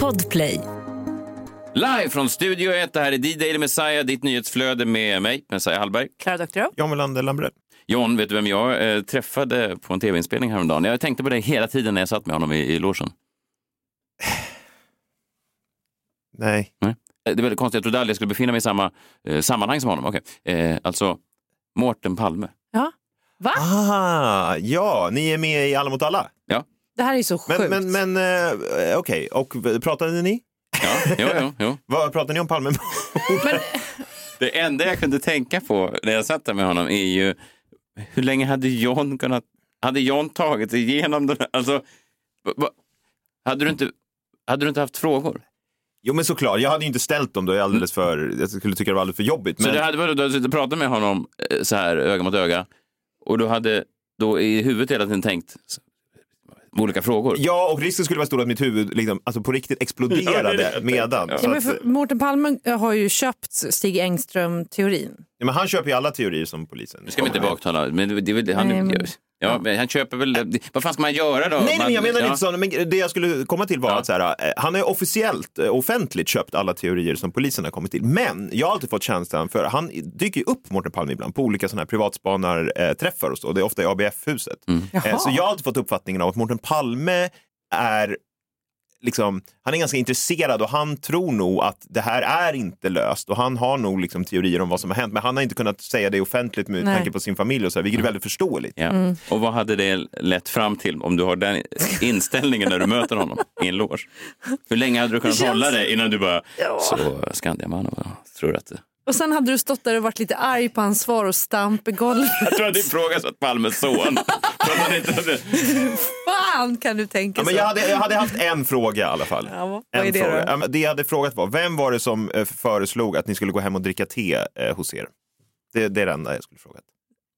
Podplay. Live från Studio 1, det här är D-Daily Messiah, ditt nyhetsflöde med mig, Messiah Hallberg. Klara Doktorow. John Melander Lambrell. John, vet du vem jag eh, träffade på en tv-inspelning häromdagen? Jag tänkte på det hela tiden när jag satt med honom i, i logen. Nej. Nej. Eh, Det är väldigt konstigt, jag trodde aldrig jag skulle befinna mig i samma eh, sammanhang som honom. Okej. Eh, alltså, Mårten Palme. Ja. Va? Ah, ja, ni är med i Alla mot alla. Ja, Det här är så sjukt. Men, men, men eh, okej, och pratade ni? ja, jo, jo, jo. Vad pratade ni om Palme? Men, Det enda jag kunde tänka på när jag satt där med honom är ju hur länge hade John kunnat, hade John tagit sig igenom den här, alltså, va- va- hade du inte, hade du inte haft frågor? jo men såklart, jag hade ju inte ställt dem då, jag, är alldeles för, jag skulle tycka det var alldeles för jobbigt. Så Men, det hade varit, du hade suttit och pratat med honom eh, så här öga mot öga och du hade då i huvudet hela tiden tänkt s- olika frågor. Ja, och risken skulle vara stor att mitt huvud liksom, alltså på riktigt exploderade medan. Ja. Men för, Mårten Palme har ju köpt Stig Engström-teorin. ja, men han köper ju alla teorier som polisen. Nu ska vi inte baktala, men det, det, är väl- han, Nej, men- ja, men han köper väl, vad fan ska man göra då? Nej, nej, Man- men jag menar ja. inte så. Men det jag skulle komma till var Ja. att så här, eh, han har ju officiellt, eh, offentligt köpt alla teorier som polisen har kommit till. Men jag har alltid fått känslan, för han dyker ju upp, Mårten Palme, ibland på olika sådana här privatspanarträffar och så. Det är ofta i ABF-huset. Mm. Eh. Så jag har alltid fått uppfattningen av att Mårten Palme är Liksom, han är ganska intresserad och han tror nog att det här är inte löst och han har nog liksom teorier om vad som har hänt men han har inte kunnat säga det offentligt med Nej. tanke på sin familj och så här, vilket är väldigt förståeligt. Ja. Mm. Och vad hade det lett fram till om du har den inställningen när du möter honom i en loge? Hur länge hade du kunnat känns- hålla dig innan du bara, så Skandiaman, vad tror du att det... Och sen hade du stått där och varit lite arg på hans svar och stamp i golvet. Jag tror att det ifrågasatt Palmes son. Fan kan du tänka Ja, men jag, hade, jag hade haft en fråga i alla fall. Ja, vad en är det fråga. då? Ja, men det jag hade frågat var, vem var det som eh, föreslog att ni skulle gå hem och dricka te eh, hos er? Det, det är det enda jag skulle frågat.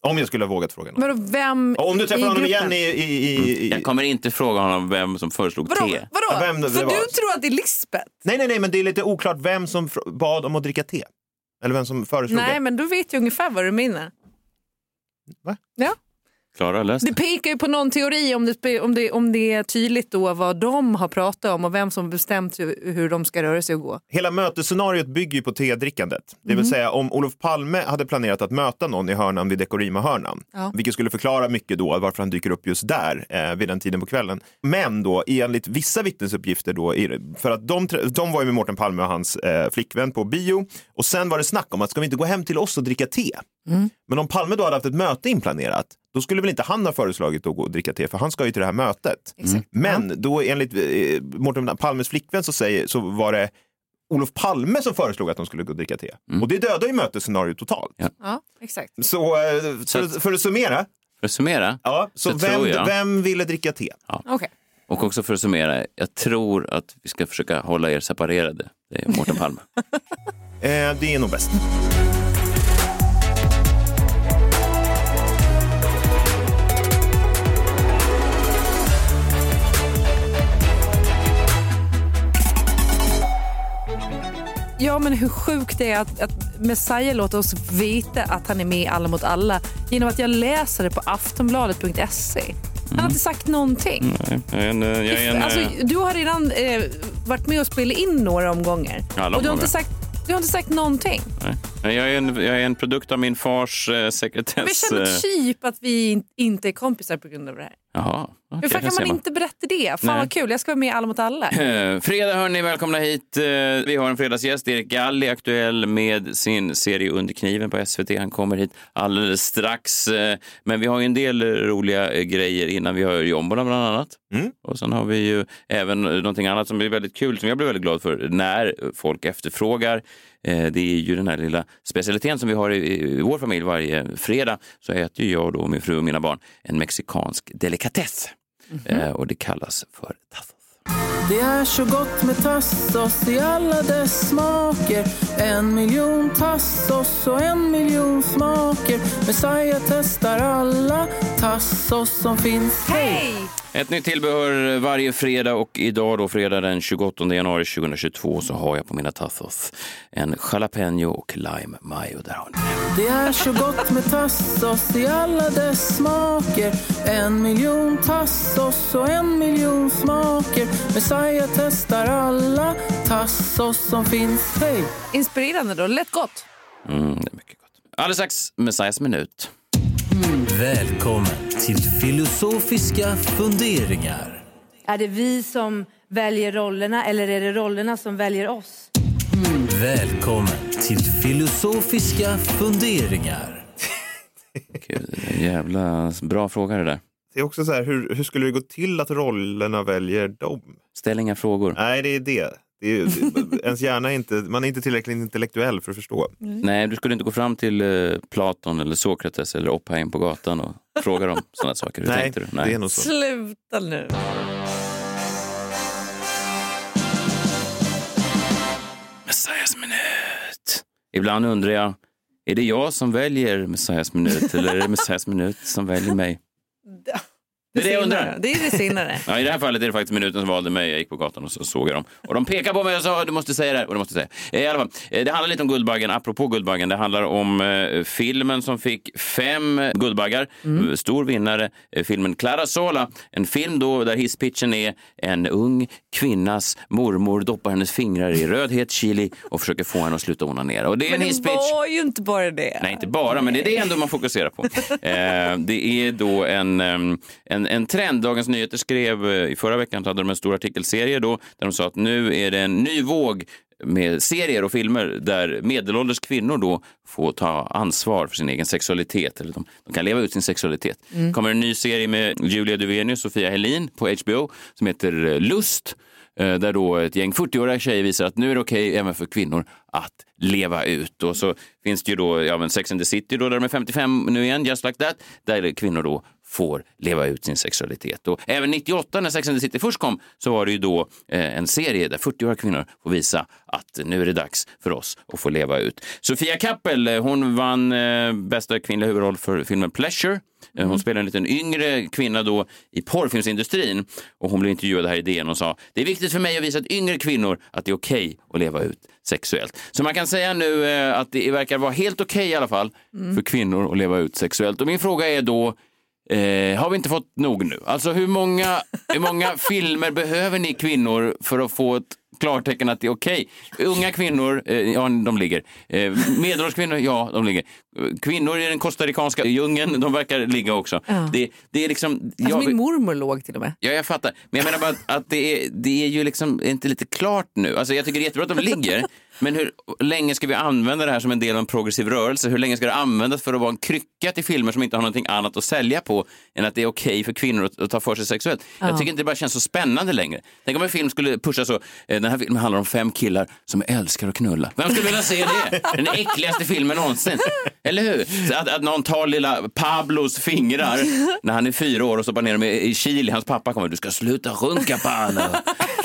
Om jag skulle ha vågat fråga. Vadå, vem om du träffar i honom gruppen? igen i... i, i, i Jag kommer inte fråga honom vem som föreslog Vadå? te. Vadå? Ja, vem det För var. du tror att det är Lisbeth? Nej, nej, nej, men det är lite oklart vem som fr- bad om att dricka te. Eller vem som föreslog Nej, det. men då vet jag ungefär vad du menar. Va? Ja. Klara, läs Det det. pekar ju på någon teori om det, om, det, om det är tydligt då vad de har pratat om och vem som bestämt hur, hur de ska röra sig och gå. Hela mötesscenariot bygger ju på tedrickandet. Det vill säga om Olof Palme hade planerat att möta någon i hörnan vid Dekorima-hörnan, Ja. vilket skulle förklara mycket då varför han dyker upp just där eh, vid den tiden på kvällen. Men då enligt vissa vittnesuppgifter då, för att de, de var ju med Mårten Palme och hans eh, flickvän på bio och sen var det snack om att ska vi inte gå hem till oss och dricka te? Men om Palme då hade haft ett möte inplanerat, då skulle väl inte han ha föreslagit att gå och dricka te, för han ska ju till det här mötet. Men då enligt eh, Mårten Palmes flickvän så, säger, så var det Olof Palme som föreslog att de skulle gå och dricka te. Och det dödar ju mötesscenariot totalt. Ja. Ja, exakt. Så, eh, för, att- för att summera, För att summera, ja, så Så vem, tror jag- vem ville dricka te? Okej. och också för att summera, jag tror att vi ska försöka hålla er separerade. Det är Mårten Palme. Eh, det är nog bäst. Ja, men hur sjukt det är att, att Messiah låter oss veta att han är med i Alla mot alla genom att jag läser det på aftonbladet.se. Han har inte sagt någonting. Nej, Jag är en, jag är en, alltså, eh, du har redan eh, varit med och spelat in några omgångar. Alla och du har, inte sagt, du har inte sagt någonting. nej. jag, är en, jag är en produkt av min fars eh, sekretess. Vi känner eh, typ att vi in- inte är kompisar på grund av det här. Jaha, Hur okej, fan kan ser man inte berätta det? Fan Nej. vad kul, jag ska vara med i Alla mot alla. Fredag hörni, välkomna hit. Eh, Vi har en fredagsgäst, Erik Galli, aktuell med sin serie Under kniven på SVT. Han kommer hit alldeles strax. Eh, Men vi har ju en del roliga eh, grejer innan. Vi har Jombola bland annat. Mm. Och sen har vi ju även någonting annat som blir väldigt kul, som jag blir väldigt glad för när folk efterfrågar. Eh, Det är ju den här lilla specialiteten som vi har i, vår familj varje fredag. Så äter jag då, min fru och mina barn en mexikansk delikatess. Eh, Och det kallas för tacos. Det är så gott med tassos i alla dess smaker En miljon tassos och en miljon smaker Messiah testar alla tassos som finns Hej! Ett nytt tillbehör varje fredag och idag då fredag den 28 januari 2022 så har jag på mina tassos en jalapeno och lime mayo. Där har ni. Det är så gott med tassos i alla dess smaker En miljon tassos och en miljon smaker Messiah testar alla tassos som finns Hej! Inspirerande då, lätt gott. Mm, det är mycket gott. Alldeles strax Messiahs minut. Välkommen till filosofiska funderingar. Är det vi som väljer rollerna eller är det rollerna som väljer oss? Välkommen till filosofiska funderingar. Gud, jävla bra fråga det där. Det är också så här, hur, hur skulle det gå till att rollerna väljer dem? Ställ inga frågor. Nej, det är det. Det, är, ens hjärna är inte, man är inte tillräckligt intellektuell för att förstå. Nej, du skulle inte gå fram till eh, Platon eller Sokrates eller Oppheim på gatan och fråga dem sådana saker. Hur Nej, tänkte du? det är nog så. Sluta nu. Messiahs minut. Ibland undrar jag, är det jag som väljer Messiahs minut eller är det Messiahs minut som väljer mig? Det är det jag undrar. Det är det. Ja, I det här fallet är det faktiskt minuten som valde mig. Jag gick på gatan och så såg jag dem. Och de pekade på mig och sa du måste säga det här. Och det måste säga. I alla fall, eh, det handlar lite om Guldbaggen. Apropå Guldbaggen, det handlar om eh, filmen som fick fem Guldbaggar. Stor vinnare, eh, filmen Clara Sola. En film då där hisspitchen är en ung kvinnas mormor doppar hennes fingrar i röd het chili och försöker få henne att sluta onanera. Och det är en Men det hisspitch. var ju inte bara det. Nej, inte bara, men det är det ändå man fokuserar på. Eh, det är då en, em, en, en trend. Dagens Nyheter skrev eh, i förra veckan, hade de en stor artikelserie då, där de sa att nu är det en ny våg med serier och filmer där medelålders kvinnor då får ta ansvar för sin egen sexualitet. Eller de, de kan leva ut sin sexualitet. Det kommer en ny serie med Julia Duvenius och Sofia Helin på HBO som heter eh, Lust. Eh, där då ett gäng 40-åriga tjejer visar att nu är det okej även för kvinnor att leva ut. Och så finns det ju då ja, men Sex and the City då, där de är 55 nu igen, just like that, där kvinnor då får leva ut sin sexualitet. Och även 98 när Sex and the City först kom så var det ju då eh, en serie där 40-åriga kvinnor får visa att nu är det dags för oss att få leva ut. Sofia Kappel, eh, hon vann eh, bästa kvinnliga huvudroll för filmen Pleasure. Eh, Hon spelar en liten yngre kvinna då i porrfilmsindustrin och hon blev intervjuad här i DN och sa det är viktigt för mig att visa att yngre kvinnor att det är okej att leva ut sexuellt. Så man kan säga nu att det verkar vara helt okej i alla fall för kvinnor att leva ut sexuellt. Och min fråga är då Eh, har vi inte fått nog nu? Alltså hur många, hur många filmer behöver ni kvinnor för att få ett klartecken att det är okej? Unga kvinnor, eh, ja de ligger. Eh, medelålders kvinnor, ja de ligger. Kvinnor i den costaricanska djungeln, de verkar ligga också. Det, det är liksom... Alltså, jag- min mormor låg till och med. Ja, jag fattar. Men jag menar bara att, att det, är, det är ju liksom inte lite klart nu. Alltså, jag tycker det är jättebra att de ligger, men hur länge ska vi använda det här som en del av en progressiv rörelse? Hur länge ska det användas för att vara en krycka till filmer som inte har någonting annat att sälja på än att det är okej för kvinnor att, att ta för sig sexuellt? Jag tycker inte det bara känns så spännande längre. Tänk om en film skulle pusha så, eh, den här filmen handlar om fem killar som älskar att knulla. Vem skulle vilja se det? Den äckligaste filmen någonsin. Eller hur? Att, att någon tar lilla Pablos fingrar när han är fyra år och stoppar ner dem i, i chili. Hans pappa kommer, du ska sluta runka Pablo.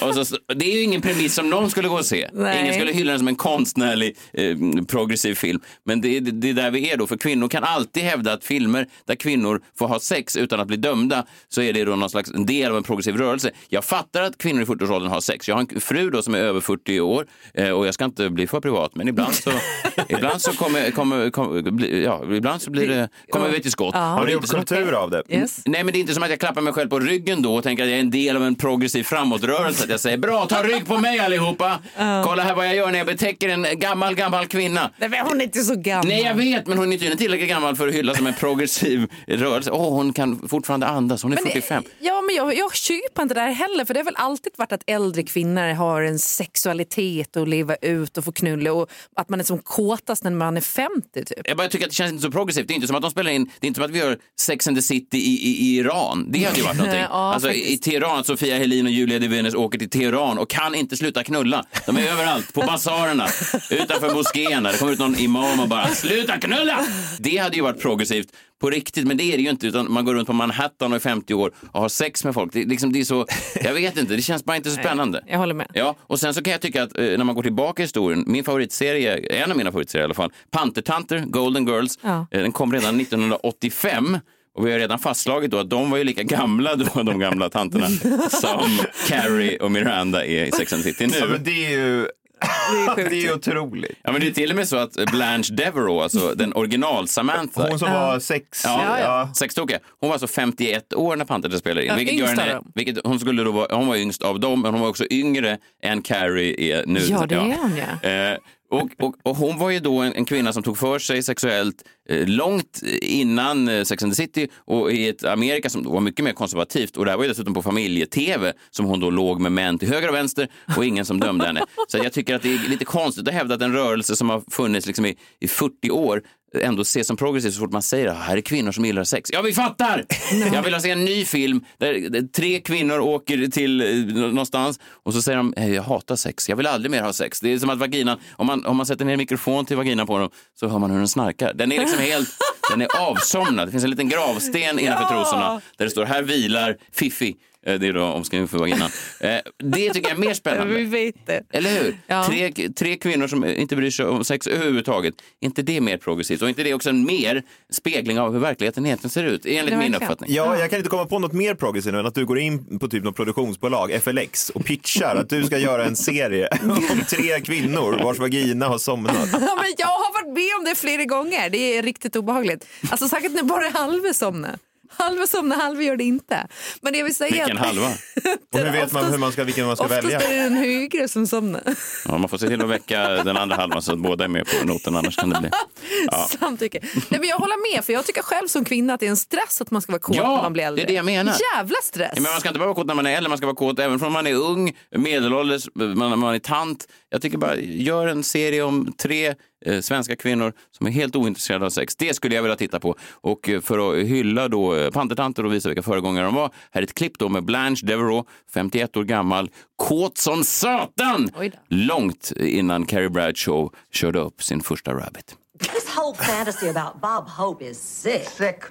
Och så, det är ju ingen premiss som någon skulle gå och se. Nej. Ingen skulle hylla den som en konstnärlig eh, progressiv film. Men det, det, det är där vi är då, för kvinnor kan alltid hävda att filmer där kvinnor får ha sex utan att bli dömda, så är det då någon slags en del av en progressiv rörelse. Jag fattar att kvinnor i 40-årsåldern har sex. Jag har en fru då som är över 40 år eh, och jag ska inte bli för privat, men ibland så, ibland så kommer, kommer, kommer bli, ja, ibland så blir det, kommer vi till skott. Har du gjort kultur av det? Yes. Nej, men det är inte som att jag klappar mig själv på ryggen då och tänker att jag är en del av en progressiv framåtrörelse. Jag säger bra, ta rygg på mig allihopa. Kolla här vad jag gör när jag betäcker en gammal, gammal kvinna. Nej, men hon är inte så gammal. Nej, jag vet, men hon är inte tillräckligt gammal för att hyllas som en progressiv rörelse. Åh, hon kan fortfarande andas. Hon är 45. Ja, men jag, jag köper inte det här heller. För Det har väl alltid varit att äldre kvinnor har en sexualitet att leva ut och få knulla och att man är som kåtast när man är 50 typ. Jag bara tycker att det känns inte så progressivt. Det är inte som att de spelar in, det är inte som att vi gör Sex and the City i, i, i Iran. Det hade ju varit någonting. Ja, alltså, I. Teheran, Sofia Helin och Julia Devenes åker till Teheran och kan inte sluta knulla. De är överallt, på basarerna, utanför moskéerna. Det kommer ut någon imam och bara sluta knulla! Det hade ju varit progressivt på riktigt, men det är det ju inte. Utan man går runt på Manhattan och är 50 år och har sex med folk. Det, liksom, det är så, jag vet inte, det känns bara inte så spännande. Jag håller med. Ja, och sen så kan jag tycka att eh, när man går tillbaka i historien, min favoritserie, en av mina favoritserier i alla fall, Pantertanter, Golden Girls, Ja. eh, den kom redan 1985 Och vi har redan fastslagit då att de var ju lika gamla då, de gamla tanterna, som Carrie och Miranda är i Sex and City Ja, nu. men det är ju det är ju otroligt. Ja, men det är till och med så att Blanche Devereaux, alltså den original Samantha, Hon som var sex. Ja, ja. sextokiga. Hon var alltså 51 år när Panter spelade in. Ja, vilket gör henne, vilket, hon, skulle då vara, hon var yngst av dem, men hon var också yngre än Carrie är nu. Ja, det är hon, ja. Eh, och, och, och hon var ju då en, en kvinna som tog för sig sexuellt eh, långt innan eh, Sex and the City och i ett Amerika som var mycket mer konservativt. Och det här var ju dessutom på familje-tv som hon då låg med män till höger och vänster och ingen som dömde henne. Så jag tycker att det är lite konstigt att hävda att en rörelse som har funnits liksom i, i 40 år ändå ses som progressiv så fort man säger att här är kvinnor som gillar sex. Ja, vi fattar! Jag vill ha se en ny film där tre kvinnor åker till eh, någonstans och så säger de "Eh, jag hatar sex, jag vill aldrig mer ha sex. Det är som att vaginan, om man, om man sätter ner en mikrofon till vaginan på dem så hör man hur den snarkar. Den är liksom helt, den är avsomnad. Det finns en liten gravsten innanför trosorna där det står här vilar Fiffi. Eh, Det är då omskrivning för vaginan. Eh, Det tycker jag är mer Vi spännande. vet det. Eller hur? Ja. Tre, tre kvinnor som inte bryr sig om sex överhuvudtaget. Är inte det mer progressivt? Och inte det också en mer spegling av hur verkligheten egentligen ser ut? Enligt Ja, min uppfattning. Ja, jag kan inte komma på något mer progressivt än att du går in på typ något produktionsbolag, FLX, och pitchar att du ska göra en serie om tre kvinnor vars vagina har somnat. Ja, men jag har varit med om det flera gånger. Det är riktigt obehagligt. Alltså säkert när bara halva somnar. Halva somnar, halva gör det inte. Men jag vill säga Vilken att halva? Och hur vet man hur man ska, vilken man ska oftast välja? är det den högre som somnar. Ja, man får se till att väcka den andra halvan så att båda är med på noten, annars kan det bli... Ja. Samtycke. Nej, men jag håller med, för jag tycker själv som kvinna att det är en stress att man ska vara kåt Ja, när man blir det är äldre. det jag menar. Jävla stress. Ja, Men man ska inte bara vara kåt när man är äldre, man ska vara kåt även från man är ung, medelålders, man, man är tant. Jag tycker bara, gör en serie om tre svenska kvinnor som är helt ointresserade av sex. Det skulle jag vilja titta på. Och eh, för att hylla då eh, pantertanter och visa vilka föregångare de var, här är ett klipp då med Blanche Devereaux, 51 år gammal, kåt som satan! Långt innan Carrie Bradshaw körde upp sin första rabbit. This whole fantasy about Bob Hope is sick. Sick.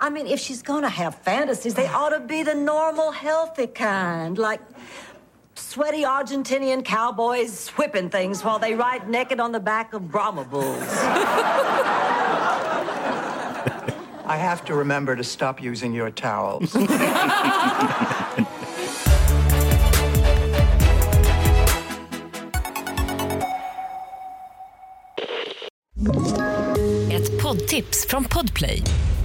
I mean, if she's gonna have fantasies, they ought to be the normal, healthy kind. Like sweaty Argentinian cowboys whipping things while they ride naked on the back of Brahma bulls. I have to remember to stop using your towels. Ett poddtips från Podplay.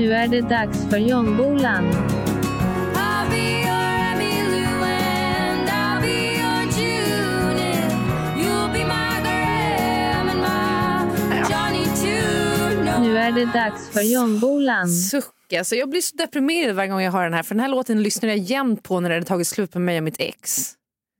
Nu är det dags för Jonbolan. Nu är det dags för Jonbolan. Suck. Alltså, jag blir så deprimerad varje gång jag hör den här. För den här låten lyssnar jag jämt på när det hade tagit slut med mig och mitt ex.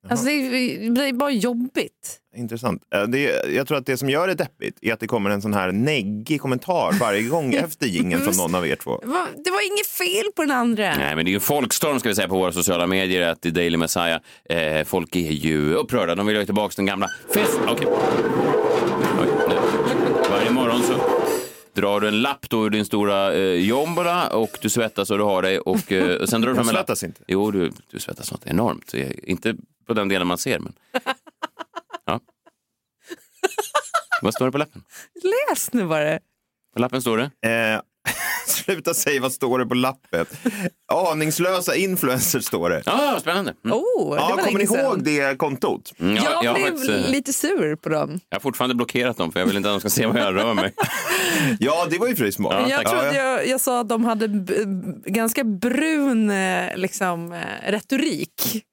Alltså, det, är, det blir bara jobbigt. Intressant. Eh, Det, jag tror att det som gör det deppigt är att det kommer en sån här neggig kommentar varje gång efter jingeln från någon av er två. Va- Det var inget fel på den andra. Nej, men det är ju folkstorm ska vi säga på våra sociala medier att i Daily Messiah, eh, folk är ju upprörda. De vill ha tillbaka den gamla fest... Okej. Oj, nu. Varje morgon så drar du en lapp då ur din stora eh, jombola och du svettas och du har dig och eh, sen drar du fram en lapp. svettas inte. Jo, du, du svettas något enormt. Inte på den delen man ser, men... Ja. Vad står det på lappen? Läs nu bara. På lappen står det? Eh, sluta säga vad står det på lappen. Aningslösa influencers står det. Ja, ah, spännande. Mm. Oh, det Ja, kommer ni ihåg det kontot? Mm, Jag, jag, har blev faktiskt, eh, lite sur på dem. jag har fortfarande blockerat dem för jag vill inte att de ska se var jag rör mig. Ja, det var ju för smart. Ja, jag trodde Ja, jag, jag sa att de hade ganska brun eh, liksom, eh, retorik.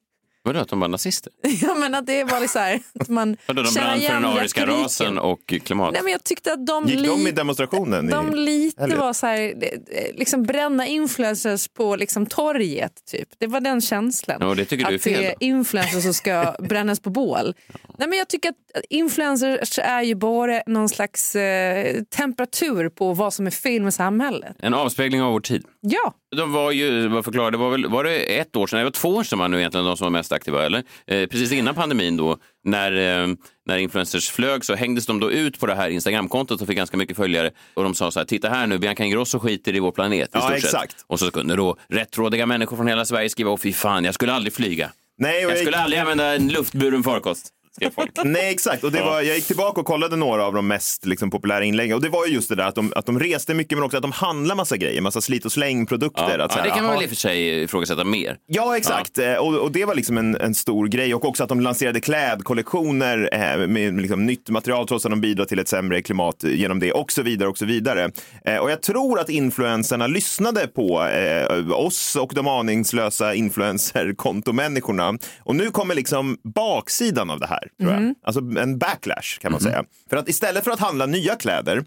Vadå, att de var nazister? Jag menar att det var liksom så här, att man Vadå, de brann för den ariska rasen och klimat? Nej, men jag tyckte att de, Gick de i demonstrationen? i de lite helgen? var så här, eh, liksom bränna influencers på liksom torget. Typ. Det var den känslan. Ja, det tycker du är att fel det är influencers som ska brännas på bål. Nej, men jag tycker att influencers är ju bara någon slags eh, temperatur på vad som är fel med samhället. En avspegling av vår tid. Ja. De var ju, vad förklara, det var väl var det ett år sedan, det var två år sedan var nu egentligen de som var mest aktiva, eller? Eh, precis innan pandemin då, när, eh, när influencers flög så hängdes de då ut på det här Instagramkontot och fick ganska mycket följare och de sa så här, titta här nu, Bianca Ingrosso skiter i vår planet i Ja, stort exakt. sett. Och så kunde då rättrådiga människor från hela Sverige skriva, åh fy fan, jag skulle aldrig flyga. Nej, och Jag skulle aldrig använda en luftburen farkost. Folk. Nej, exakt. Och det var, jag gick tillbaka och kollade några av de mest liksom, populära inläggen. Och det var ju just det där att de, att de reste mycket, men också att de handlar massa grejer. Massa slit och släng-produkter. Ja, ja, det kan man väl i och för sig ifrågasätta mer. Ja, exakt. Eh, Och, och det var liksom en, en stor grej. Och också att de lanserade klädkollektioner eh, med liksom nytt material trots att de bidrar till ett sämre klimat genom det och så vidare och så vidare. Eh, och jag tror att influencerna lyssnade på eh, oss och de aningslösa influencerkontomänniskorna. Och nu kommer liksom baksidan av det här, tror jag. Alltså en backlash kan man säga. För att istället för att handla nya kläder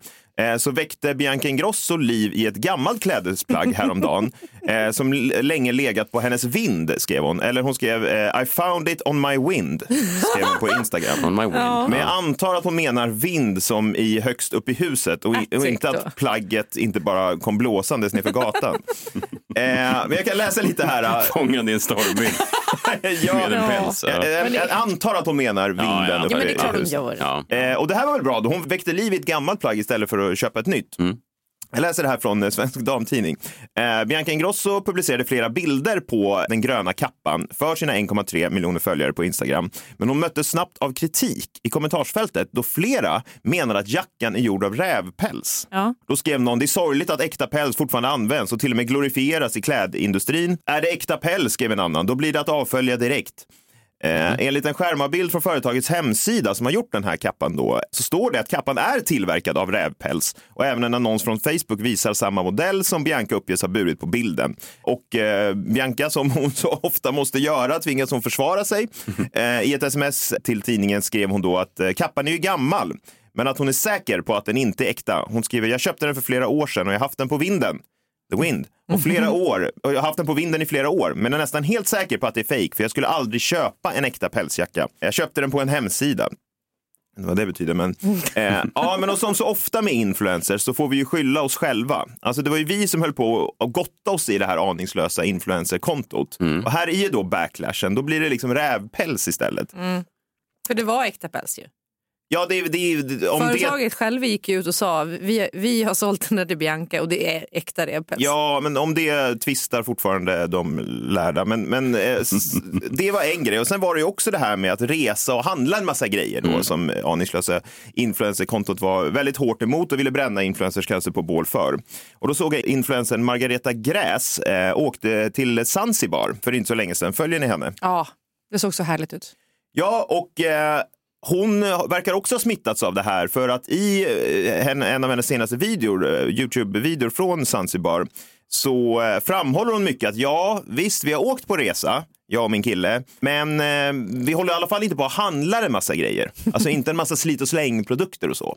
så väckte Bianca Ingrosso liv i ett gammalt klädesplagg häromdagen eh, som länge legat på hennes vind, skrev hon. Eller hon skrev eh, I found it on my wind, skrev hon på Instagram. On my wind. Ja. Men jag antar att hon menar vind som i högst upp i huset och, i, och inte att plagget inte bara kom blåsandes nerför gatan. eh, men jag kan läsa lite här. eh, Fångad i en stormvind ja, med en päls. jag, Ja. jag, jag antar att hon menar vinden Ja, ja. uppe Ja, men det är klart gör. Ja. Eh, och det här var väl bra, då. hon väckte liv i ett gammalt plagg istället för att köpa ett nytt. Jag läser det här från eh, Svensk Damtidning. Eh, Bianca Ingrosso publicerade flera bilder på den gröna kappan för sina 1,3 miljoner följare på Instagram. Men hon möttes snabbt av kritik i kommentarsfältet då flera menade att jackan är gjord av rävpäls. Ja. Då skrev någon, det är sorgligt att äkta päls fortfarande används och till och med glorifieras i klädindustrin. Är det äkta päls, skrev en annan, då blir det att avfölja direkt. Eh, enligt en skärmavbild från företagets hemsida som har gjort den här kappan då, så står det att kappan är tillverkad av rävpäls och även en annons från Facebook visar samma modell som Bianca uppges ha burit på bilden. Och eh, Bianca, som hon så ofta måste göra, tvingas hon försvara sig. Eh, I ett sms till tidningen skrev hon då att eh, kappan är ju gammal, men att hon är säker på att den inte är äkta. Hon skriver, jag köpte den för flera år sedan och jag har haft den på vinden. The Wind. Och flera år, jag har haft den på vinden i flera år, men är nästan helt säker på att det är fake för jag skulle aldrig köpa en äkta pälsjacka. Jag köpte den på en hemsida. Jag vet inte Vad det betyder, men... Eh, ja, men och som så ofta med influencers så får vi ju skylla oss själva. Alltså det var ju vi som höll på att gotta oss i det här aningslösa influencerkontot. Och här är ju då backlashen, då blir det liksom rävpäls istället. För det var äkta päls ju. Ja, det, det, det, om det... Företaget själva gick ut och sa vi, vi har sålt den här till Bianca och det är äkta rävpäls. Ja, men om det tvistar fortfarande de lärda. Men, men eh, det var en grej. Och sen var det ju också det här med att resa och handla en massa grejer då, som aningslösa influencerkontot var väldigt hårt emot och ville bränna influencers kanske på bål för. Och då såg jag influencern Margareta Gräs eh, åkte till Zanzibar för inte så länge sedan. Följer ni henne? Ja, det såg så härligt ut. Ja, och eh, hon verkar också ha smittats av det här för att i eh, en, av hennes senaste videor, eh, Youtube-videor från Zanzibar, så eh, framhåller hon mycket att ja, visst, vi har åkt på resa, jag och min kille, men eh, vi håller i alla fall inte på att handla en massa grejer. Alltså inte en massa slit och släng-produkter och så.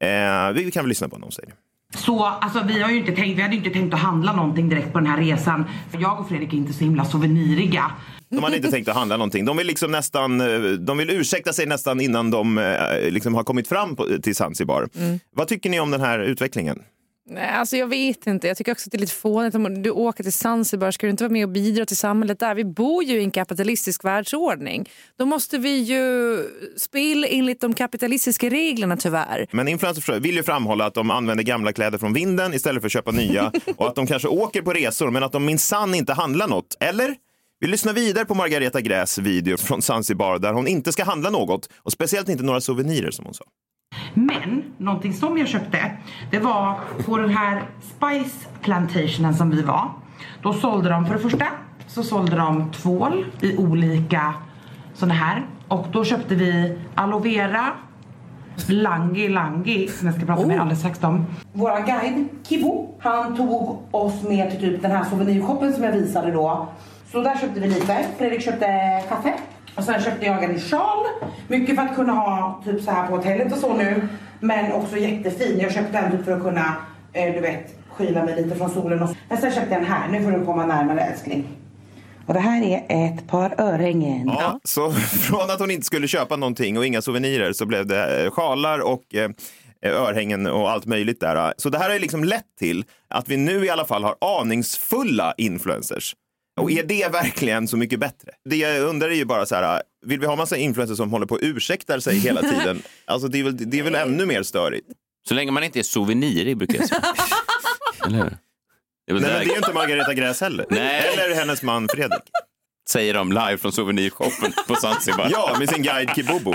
Eh, vi kan väl lyssna på vad hon säger. Så alltså, vi, har ju inte tänkt, vi hade ju inte tänkt att handla någonting direkt på den här resan. För jag och Fredrik är inte så himla souveniriga. De hade inte tänkt att handla någonting. De vill, liksom nästan, eh, de vill ursäkta sig nästan innan de eh, liksom har kommit fram på, till Zanzibar. Vad tycker ni om den här utvecklingen? Nej, alltså jag vet inte. Jag tycker också att det är lite fånigt. Du åker till Zanzibar, ska du inte vara med och bidra till samhället där? Vi bor ju i en kapitalistisk världsordning. Då måste vi ju spela enligt de kapitalistiska reglerna tyvärr. Men influencers vill ju framhålla att de använder gamla kläder från vinden istället för att köpa nya och att de kanske åker på resor men att de minsann inte handlar något. Eller? Vi lyssnar vidare på Margareta Gräs video från Zanzibar där hon inte ska handla något och speciellt inte några souvenirer som hon sa. Men någonting som jag köpte, det var på den här Spice Plantationen som vi var. Då sålde de för det första så sålde de tvål i olika såna här. Och då köpte vi aloe vera, Langi Langi som jag ska prata med alldeles strax om. Våra guide Kibo, han tog oss med till typ den här souvenirshoppen som jag visade då. Så där köpte vi lite. Fredrik köpte kaffe. Och sen köpte jag en sjal. Mycket för att kunna ha typ så här på hotellet och så nu. Men också jättefin. Jag köpte den typ för att kunna, eh, du vet, skyla mig lite från solen. Och... Men sen köpte jag den här. Nu får du komma närmare älskling. Och det här är ett par örhängen. Ja, så från att hon inte skulle köpa någonting och inga souvenirer så blev det eh, sjalar och eh, örhängen och allt möjligt där. Så det här har liksom lett till att vi nu i alla fall har aningsfulla influencers. Och är det verkligen så mycket bättre? Det jag undrar är ju bara så här, vill vi ha massa influencers som håller på och ursäktar sig hela tiden? Alltså det är väl, det är väl ännu mer störigt. Så länge man inte är souvenirig brukar jag säga. Eller hur? Det är, Nej, men det är ju inte Margareta Gräs heller. Nej. Eller hennes man Fredrik. Säger de live från souvenirshoppen på Zanzibar. Ja, med sin guide Kibobo.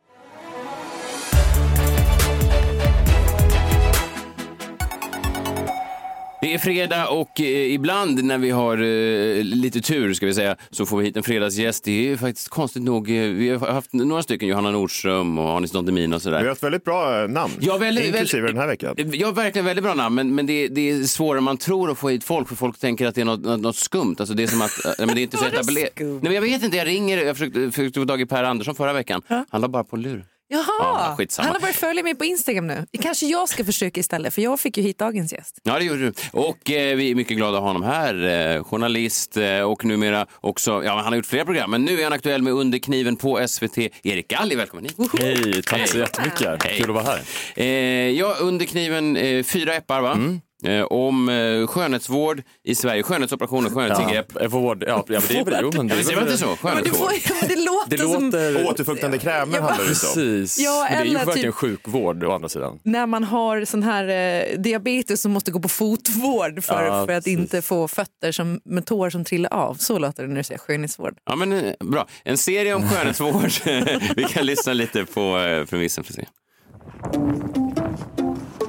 Det är fredag och eh, ibland när vi har eh, lite tur ska vi säga så får vi hit en fredagsgäst. Det är ju faktiskt konstigt nog, eh, vi har haft några stycken, Johanna Nordström och Anis Don Demina och Vi har sådär. ett väldigt bra eh, namn, Ja, väldigt- inklusive väldigt- den här veckan. Ja, verkligen väldigt bra namn, men, men det, det är svårare än man tror att få hit folk för folk tänker att det är något, något, något skumt. Alltså det är som att, men det är inte så etablerat. Nej, men jag vet inte, jag ringer, jag försökte, försökte få tag i Per Andersson förra veckan. Han la bara på lur. Jaha, Ja, skitsamma. han har börjat följa mig på Instagram nu. Kanske jag ska försöka istället, för jag fick ju hit dagens gäst. Ja, det gjorde du. Och eh, vi är mycket glada att ha honom här. Eh, journalist eh, och numera också, ja han har gjort flera program, men nu är han aktuell med Under kniven på SVT. Erik Galli, välkommen hit. Hej, tack så jättemycket. Hej. Kul att vara här. Eh, ja, Under kniven, eh, fyra eppar va? Mm. Eh, om eh, skönhetsvård i Sverige, skönhetsoperationer, skönhetsingrepp. Ja, vård, ja, ja, men det är väl, jo, men det Ja, säger man inte så? Men det, får, Skönhetsvård. men det låter, Det som låter... Återfuktande krämer Ja, handlar det om. Precis. Ja, men det är ju eller verkligen typ- sjukvård å andra sidan. när man har sån här eh, diabetes som måste gå på fotvård för, Ja, för att precis. inte få fötter som, med tår som trillar av. Så låter det när du säger skönhetsvård. Ja, men eh, bra. En serie om skönhetsvård. vi kan lyssna lite på eh, premissen för att se.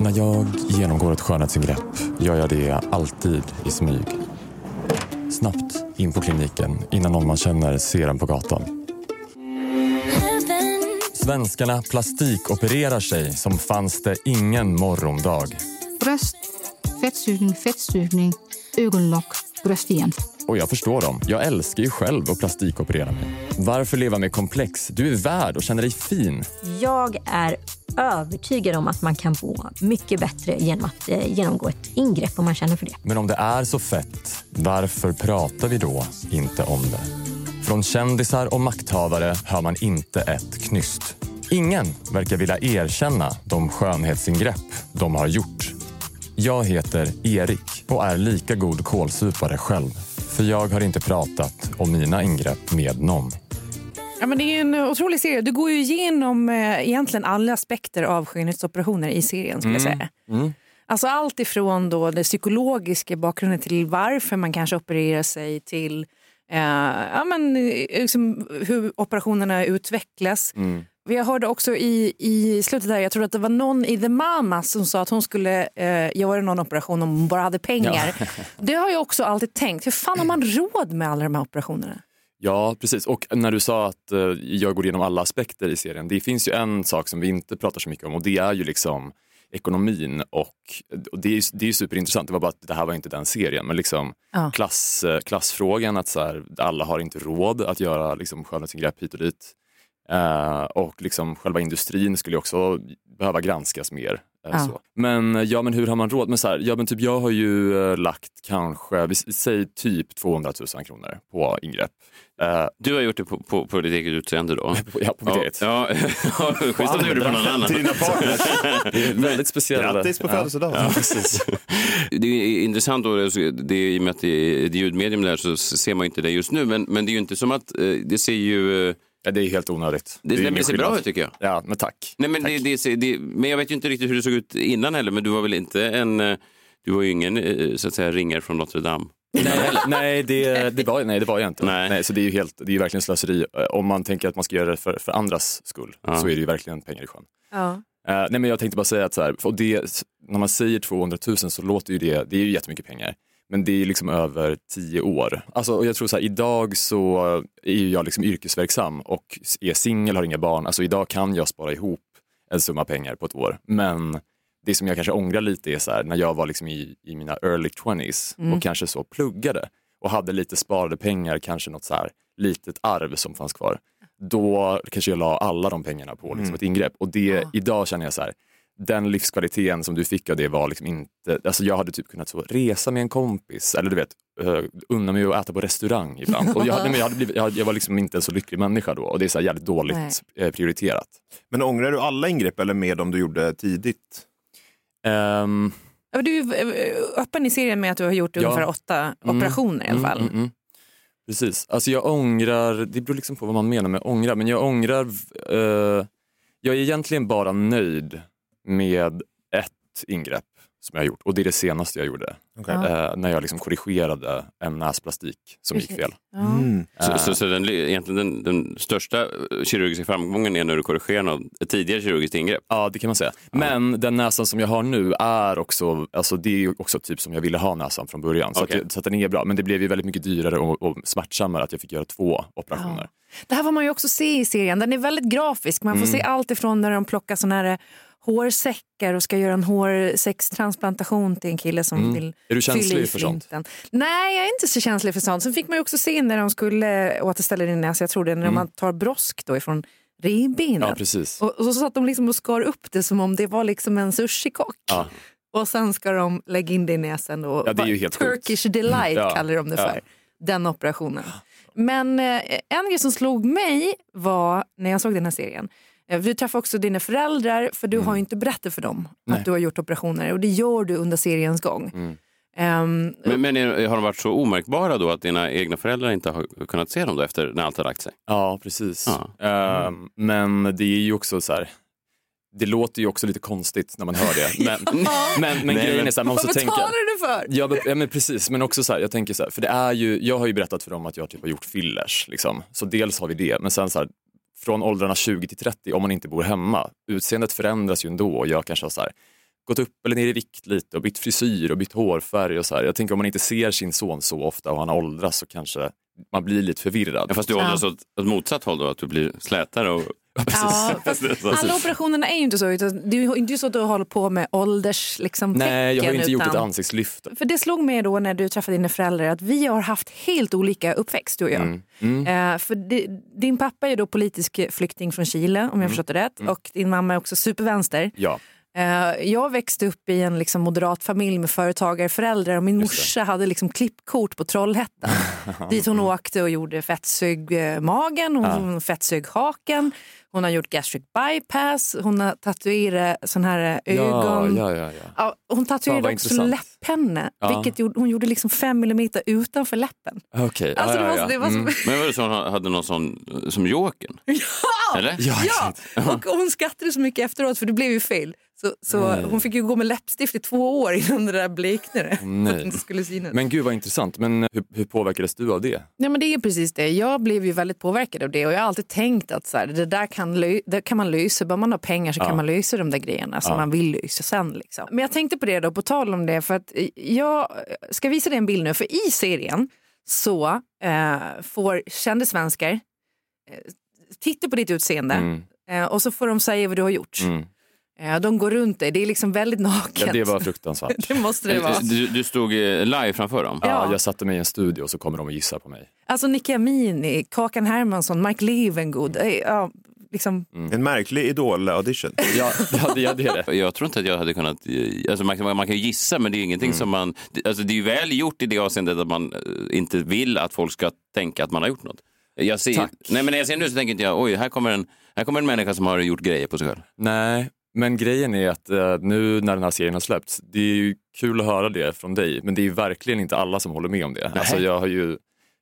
När jag genomgår ett skönhetsingrepp gör jag det alltid i smyg. Snabbt in på kliniken innan någon man känner ser en på gatan. Svenskarna plastikopererar sig som fanns det ingen morgondag. Bröst, fettsugning, fettsugning, ögonlock, bröst igen. Och jag förstår dem. Jag älskar ju själv att plastikoperera mig. Varför leva med komplex? Du är värd och känner dig fin. Jag är övertygad om att man kan må mycket bättre genom att eh, genomgå ett ingrepp om man känner för det. Men om det är så fett, varför pratar vi då inte om det? Från kändisar och makthavare hör man inte ett knyst. Ingen verkar vilja erkänna de skönhetsingrepp de har gjort. Jag heter Erik och är lika god kålsupare själv. För jag har inte pratat om mina ingrepp med någon. Ja, men det är en otrolig serie. Du går ju igenom eh, egentligen alla aspekter av skönhetsoperationer i serien. Skulle jag säga. Mm. Alltså allt ifrån då det psykologiska bakgrunden till varför man kanske opererar sig till eh, ja, men, eh, liksom, hur operationerna utvecklas. Mm. Vi hörde också i, i slutet där, jag tror att det var någon i The Mamas som sa att hon skulle eh, göra någon operation om hon bara hade pengar. Ja. Det har jag också alltid tänkt. Hur fan har man råd med alla de här operationerna? Ja, precis. Och när du sa att eh, jag går igenom alla aspekter i serien, det finns ju en sak som vi inte pratar så mycket om och det är ju liksom ekonomin och, och det är det är superintressant. Det var bara att det här var inte den serien, men liksom Ja. klass, eh, klassfrågan att så här, alla har inte råd att göra liksom skönhetsingrepp hit och dit. Eh, och liksom själva industrin skulle också behöva granskas mer. Ja. Så. Men eh, ja, men hur har man råd? Men så här, ja, men typ, jag har ju lagt kanske, vi säg typ 200 000 kronor på ingrepp. Du har gjort det på, på, på ditt eget utseende då? Ja, på mitt eget. Ja, ja, schysst om du gjorde det på någon annan. Till dina partners. Är väldigt speciellt. Grattis på födelsedagen. Ja, precis. Det är intressant då, det, det, i och med att det är ett ljudmedium där så ser man inte det just nu, men, men det är ju inte som att det ser ju... Ja, det är helt onödigt. Det, det, ingen ser bra ut tycker jag. Ja, men tack. Nej, men, det, det, det, men jag vet ju inte riktigt hur det såg ut innan heller, men du var väl inte en... eh, Du var ju ingen eh, så att säga ringare från Notre Dame. Nej, nej, det, det var, nej, det var jag inte. Nej. så det är ju helt, det är verkligen slöseri. Eh, Om man tänker att man ska göra det för, för andras skull Ja. så är det ju verkligen pengar i sjön. Ja. Eh, nej men jag tänkte bara säga att så här, och det, när man säger 200 000 så låter ju det, det är ju jättemycket pengar. Men det är liksom över tio år. Alltså, och jag tror så här, idag så är jag liksom yrkesverksam och är singel, har inga barn. Alltså idag kan jag spara ihop en summa pengar på ett år. Men det som jag kanske ångrar lite är så här, när jag var liksom i, i mina early 20s Mm. och kanske så pluggade och hade lite sparade pengar, kanske något så här litet arv som fanns kvar. Då kanske jag la alla de pengarna på liksom Mm. ett ingrepp. Och det, idag känner jag så här, den livskvaliteten som du fick av det var liksom inte, alltså jag hade typ kunnat så resa med en kompis eller du vet, uh, unna mig att äta på restaurang ibland. Och jag, hade, men jag, hade blivit, jag, jag var liksom inte en så lycklig människa då och det är så här jävligt dåligt Nej. eh, prioriterat. Men ångrar du alla ingrepp eller med de du gjorde tidigt? Ja, Du är öppen i serien med att du har gjort Ja. ungefär åtta Mm, operationer i alla mm, fall. mm, mm. Precis. Alltså jag ångrar, det beror liksom på vad man menar med ångra, men jag ångrar, eh, jag är egentligen bara nöjd med ett ingrepp som jag har gjort och det är det senaste jag gjorde. Okej. Eh, när jag liksom korrigerade en näsplastik som gick fel. Mm. Så, Eh, så, så den, egentligen den, den största eh, kirurgiska framgången är när du korrigerar något, ett tidigare kirurgiskt ingrepp? Ja, det kan man säga. Men den näsan som jag har nu är också, alltså det är också typ som jag ville ha näsan från början. Så, Okej. att, så att den är bra. Men det blev ju väldigt mycket dyrare och, och smärtsammare att jag fick göra två operationer. Det här får man ju också se i serien. Den är väldigt grafisk. Man får Mm. se allt ifrån när de plockar såna här hårsäckar och ska göra en hårsäckstransplantation till en kille som Mm. vill Är du känslig för sånt? Nej, jag är inte så känslig för sånt. Sen fick man ju också se när de skulle återställa din näsa, jag tror det, när Mm. man tar brosk då ifrån revbenet. Ja, precis. Och, och så satt de liksom och skar upp det som om det var liksom en sushikock. Ja. Och sen ska de lägga in det i näsan. Och Ja, det är ju helt sjukt. Turkish delight Ja, kallar de det ja. för. Den operationen. Men eh, en grej som slog mig var när jag såg den här serien. Eh, Du träffade också dina föräldrar för du har ju inte berättat för dem Mm. Nej. att du har gjort operationer och det gör du under seriens gång. Mm. Ehm, Men, men är, har de varit så omärkbara då att dina egna föräldrar inte har kunnat se dem då efter när allt har lagt sig? Ja, precis. Ja. Ehm, men det är ju också så här, det låter ju också lite konstigt när man hör det. Men, men, men Nej, grejen men- är så här, man måste Vad tänka. betalar du för? Ja men, ja men precis, men också så här, jag tänker så här, för det är ju, jag har ju berättat för dem att jag typ har gjort fillers, liksom. så dels har vi det, men sen så här, från åldrarna 20 till 30, om man inte bor hemma, utseendet förändras ju ändå och jag kanske har så här, gått upp eller ner i vikt lite och bytt frisyr och bytt hårfärg och så här. Jag tänker om man inte ser sin son så ofta och han åldras så kanske man blir lite förvirrad. Ja, fast du åldras åt, åt motsatt håll då, att du blir slätare och... Ja, alla operationerna är ju inte så. Utan det är ju inte så att du håller på med ålders liksom, Nej, jag har ju inte tecken, gjort ett utan- ansiktslyft. För det slog mig då när du träffade dina föräldrar att vi har haft helt olika uppväxt du och jag. Mm. Mm. Eh, för di- din pappa är då politisk flykting från Chile om jag Mm. förstått det rätt Mm. och din mamma är också supervänster. Ja. Eh, jag växte upp i en liksom moderat familj med företagarföräldrar och min morsa hade liksom klippkort på Trollhättan. dit hon åkte och gjorde fettsug eh, magen, hon fettsug haken, hon har gjort gastric bypass, hon har tatuerat sån här eh, ögon. Ja, ja, ja, ja. Ja, hon Fan, tatuerade vad också Ja. vilket gjorde, hon gjorde liksom fem millimeter utanför läppen. Okej, Alltså, det var- det var Mm. Men var det så hon hade någon sån som Jokern? Ja! Eller? Ja, och hon skrattade så mycket efteråt för det blev ju fel. Så, så Nej. hon fick ju gå med läppstift i två år innan det där bleknade. Nej. Att inte skulle synas. Men gud vad intressant, men hur, hur påverkades du av det? Nej, men det är precis det. Jag blev ju väldigt påverkad av det och jag har alltid tänkt att så här, det där kan, det kan man lösa. Bara man har pengar så Ja. kan man lösa de där grejerna som Ja. man vill lösa sen. Liksom. Men jag tänkte på det då, på tal om det, för att jag ska visa dig en bild nu. För i serien så eh, får kändisvenskar eh, titta på ditt utseende Mm. eh, och så får de säga vad du har gjort. Mm. Eh, de går runt dig, det är liksom väldigt naket. Ja, det var fruktansvärt. det måste det vara. Du, du stod eh, live framför dem? Ja, jag satte mig i en studio och så kommer de och gissar på mig. Alltså Nicky Amini, Kakan Hermansson, Mike Levengood. eh, Ja, liksom. En märklig idol-audition. Ja, ja, det, det är det. Jag tror inte att jag hade kunnat, eh, alltså man, man kan ju gissa men det är ingenting Mm. som man, det- alltså det är ju väl gjort i det avseendet att man eh, inte vill att folk ska tänka att man har gjort något. Jag ser, Tack. nej men när jag ser nu så tänker inte jag, oj här kommer, en, här kommer en människa som har gjort grejer på sig själv. Nej, men grejen är att eh, nu när den här serien har släppts, det är ju kul att höra det från dig, men det är ju verkligen inte alla som håller med om det. Alltså jag, har ju,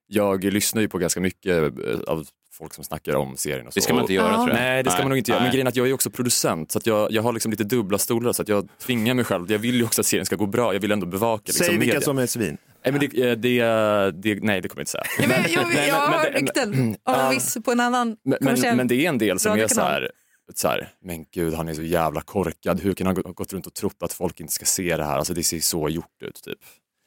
jag lyssnar ju på ganska mycket eh, av folk som snackar om serien. Och så. Det ska man inte göra, Och- tror jag. Nej, det ska Nej. man nog inte göra. Men Nej. grejen är att jag är också producent så att jag, jag har liksom lite dubbla stolar så att jag tvingar mig själv. Jag vill ju också att serien ska gå bra. Jag vill ändå bevaka liksom, Säg vilka media. som är svin. Nej, men det, eh, det, det, nej, det kommer jag inte säga. Ja, men, jag Nej, jag men- har rykten av viss på en annan Men, men, men det är en del som är så här, så här, men gud han är så jävla korkad, hur kan han ha gått runt och trott att folk inte ska se det här? Alltså det ser så gjort ut typ.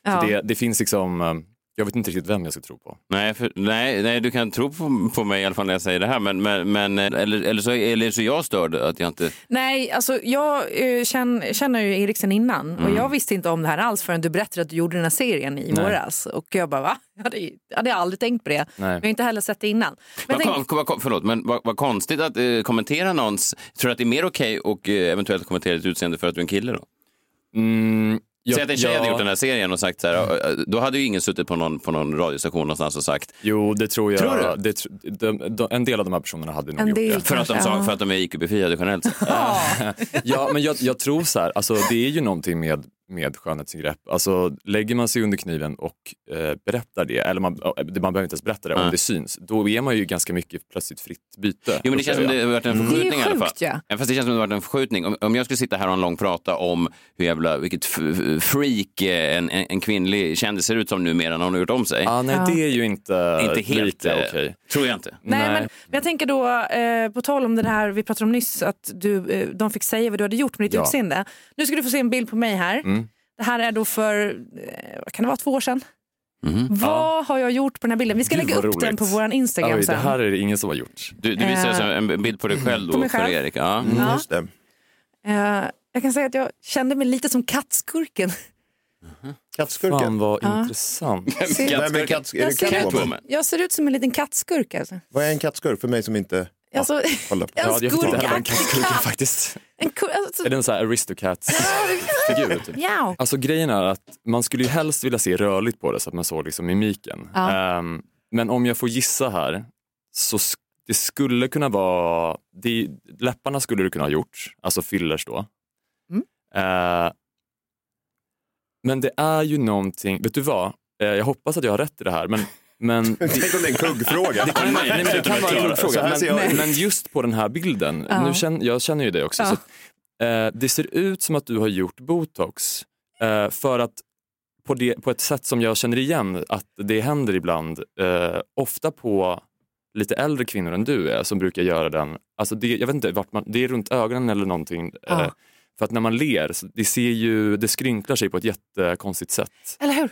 Ja. Det, det finns liksom, eh, jag vet inte riktigt vem jag ska tro på. Nej, för, nej, nej, du kan tro på, på mig i alla fall när jag säger det här. Men, men, men, eller, eller, så, eller så är jag störd att jag inte... Nej, alltså jag eh, känner, känner ju Erik sen innan och Mm. jag visste inte om det här alls förrän du berättade att du gjorde den här serien i Nej. våras. Och jag bara va? Jag hade, jag hade aldrig tänkt på det. Nej. Jag har inte heller sett det innan. Men jag tänk, vad, förlåt, men vad, vad konstigt att eh, kommentera någons... Tror du att det är mer okej och eh, eventuellt kommentera ditt utseende för att du är en kille då? Mm, jag- Säg att en tjej hade ja. gjort den här serien och sagt så här, då hade ju ingen suttit på någon, på någon radiostation någonstans och sagt... Jo, det tror jag. Tror du? Det, de, de, en del av de här personerna hade nog En gjort del det. För att, de sa, för att de är IQ-befriade generellt sett. ja, men jag, jag tror så här, alltså, det är ju någonting med, med skönhetsingrepp. Alltså, lägger man sig under kniven och eh, berättar det, eller man, man behöver inte ens berätta det, Nej. om det syns, då är man ju ganska mycket plötsligt fritt byte. Jo, men det känns som det har varit en Mm. förskjutning i alla fall. sjukt, ja. Ja, Fast det känns som det har varit en förskjutning. Om, om jag skulle sitta här och ha en lång prata om hur jävla, vilket freak eh, en, en, en kvinnlig kändis ser ut som numera när hon har gjort om sig. Ah, nej, Ja. det är ju inte, Inte helt lika eh, okej. Tror jag inte. nej, Men, men jag tänker då, eh, på tal om det här vi pratade om nyss, att du, eh, de fick säga vad du hade gjort med ditt Ja. utseende. Nu ska du få se en bild på mig här. Mm. Det här är då för, eh, kan det vara, två år sedan? Mhm. Vad har jag gjort på den här bilden? Vi ska Gud, lägga upp den roligt. på vår Instagram Oj, sen. det här är det ingen som har gjort. Du, du visar oss en bild på dig själv mig för själv. Erik. Ja. Mm, Ja. just det. Eh, jag kan säga att jag kände mig lite som kattskurken. Kattskurken? Fan vad Ja. intressant. Ser- Vem är katts- är Jag ser, ut, jag ser ut som en liten kattskurk. Alltså. Vad är en kattskurk för mig som inte... Alltså, Ja, en skurkaktig faktiskt. En alltså, Är det en sån här Aristocats-figur? Typ? ja. Alltså grejen är att man skulle ju helst vilja se rörligt på det så att man såg liksom mimiken. Ja. Ehm, men om jag får gissa här så sk- det skulle kunna vara, det, läpparna skulle du kunna ha gjort, alltså fillers då. Mm. Eh, men det är ju någonting, vet du vad? Eh, jag hoppas att jag har rätt i det här men men Tänk om det är en kuggfråga. det kan, nej, men det kan vara en kuggfråga. Men, men just på den här bilden, Ja. nu känner, jag känner ju det också, Ja. så att, eh, det ser ut som att du har gjort botox eh, för att på, det, på ett sätt som jag känner igen att det händer ibland, eh, ofta på lite äldre kvinnor än du är som brukar göra den, alltså det, jag vet inte vart man, det är runt ögonen eller någonting. Eh, Ja. för att när man ler, så det ser ju, det skrynklar sig på ett jättekonstigt sätt. Eller hur?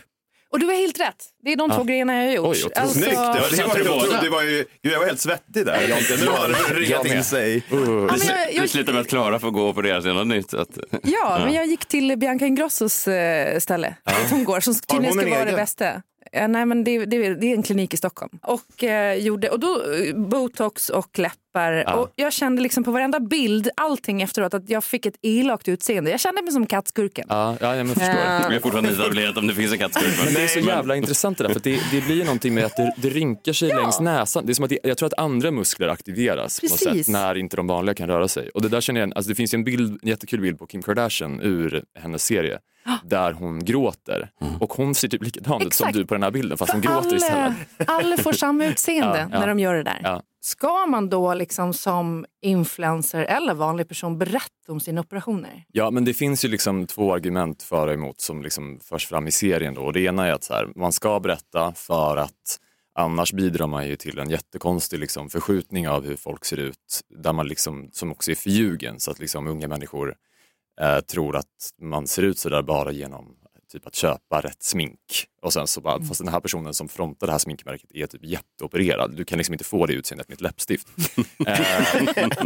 Och du har helt rätt. Det är de Ja. två grejerna jag har gjort. Oj, otroligt. Snyggt! Ja, det, var, du båda? otroligt. det var ju, gud, jag var helt svettig där. Nu har det ringat Jag in sig. Uh. Ja, men jag, Det jag, slutar med att Klara får gå och operera sig något nytt. Att, ja, men jag gick till Bianca Ingrossos eh, ställe. Dit hon går, som tydligen ska vara det bästa. Ja, nej, men det, det, det är en klinik i Stockholm. Och, eh, gjorde, och då eh, botox och läppar. Ja. Och jag kände liksom på varenda bild, allting efteråt, att jag fick ett elakt utseende. Jag kände mig som kattskurken. Ja, ja, jag förstår. Ja. vi har fortfarande inte etablerat om det finns en kattskurk. Men det är så jävla intressant det där, för det, det blir ju någonting med att det, det rynkar sig längs näsan. Det är som att det, jag tror att andra muskler aktiveras på något Precis. sätt när inte de vanliga kan röra sig. Och det där känner jag, alltså det finns ju en, bild, en jättekul bild på Kim Kardashian ur hennes serie där hon gråter. Och hon ser typ likadan ut som du på den här bilden fast hon För gråter istället. alla, alla får samma utseende Ja, ja. när de gör det där. Ja. Ska man då liksom som influencer eller vanlig person berätta om sina operationer? Ja, men det finns ju liksom två argument för och emot som liksom förs fram i serien. Då. Och det ena är att så här, man ska berätta för att annars bidrar man ju till en jättekonstig liksom, förskjutning av hur folk ser ut, där man liksom, som också är förljugen, så att liksom, unga människor eh, tror att man ser ut så där bara genom typ att köpa rätt smink. Och sen så bara, fast den här personen som frontar det här sminkmärket är typ jätteopererad. Du kan liksom inte få det utseendet med ett läppstift. eh,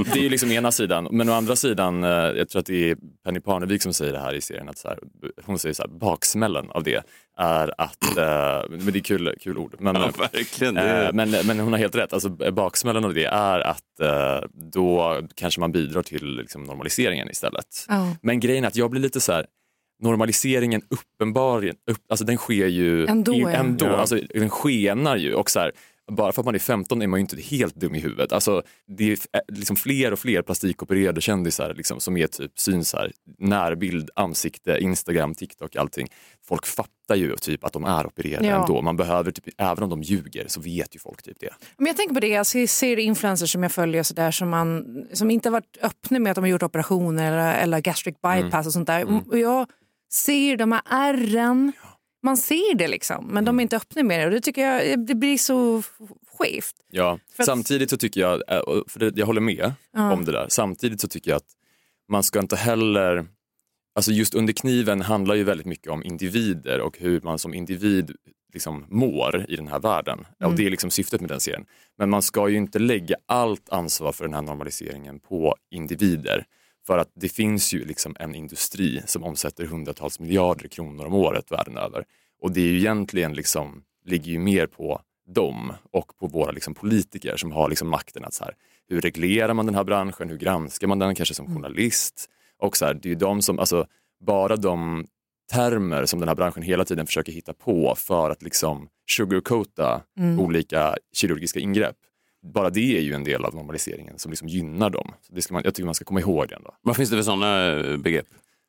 det är ju liksom ena sidan. Men å andra sidan, eh, jag tror att det är Penny Parnevik som säger det här i serien, att så här, hon säger så här, baksmällen av det är att, eh, men det är kul, kul ord. Men, Ja, verkligen. Eh, men, men hon har helt rätt, alltså, baksmällan av det är att eh, då kanske man bidrar till liksom, normaliseringen istället. Ja. Men grejen är att jag blir lite så här, normaliseringen uppenbarligen, upp, alltså den sker ju Ändå, i, ändå Ja. alltså, den skenar ju och så här, bara för att man är 15 är man ju inte helt dum i huvudet. Alltså, det är liksom fler och fler plastikopererade kändisar liksom, som är typ syns här, närbild, ansikte, Instagram, TikTok, allting. Folk fattar ju typ att de är opererade Ja. ändå. Man behöver typ, även om de ljuger så vet ju folk typ det. Men jag tänker på det, jag ser- ser influencers som jag följer så där, som, man, som inte har varit öppna med att de har gjort operationer eller, eller gastric bypass Mm. och sånt där. Mm. Och jag ser de här ärren, man ser det liksom, men Mm. de är inte öppna med det och det tycker jag det blir så skevt. Ja, För samtidigt så tycker jag, eh, för jag håller med Ja. om det där, samtidigt så tycker jag att man ska inte heller, alltså just under kniven handlar ju väldigt mycket om individer och hur man som individ liksom mår i den här världen. Mm. Och det är liksom syftet med den serien. Men man ska ju inte lägga allt ansvar för den här normaliseringen på individer. För att det finns ju liksom en industri som omsätter hundratals miljarder kronor om året världen över. Och det är ju egentligen liksom, ligger ju mer på dem och på våra liksom politiker som har liksom makten att så här, hur reglerar man den här branschen, hur granskar man den kanske som journalist? Och så här, det är ju de som, alltså bara de termer som den här branschen hela tiden försöker hitta på för att liksom sugarcoata Mm. olika kirurgiska ingrepp. Bara det är ju en del av normaliseringen som liksom gynnar dem. Så det ska man, jag tycker man ska komma ihåg det ändå. Vad finns det för sådana begrepp?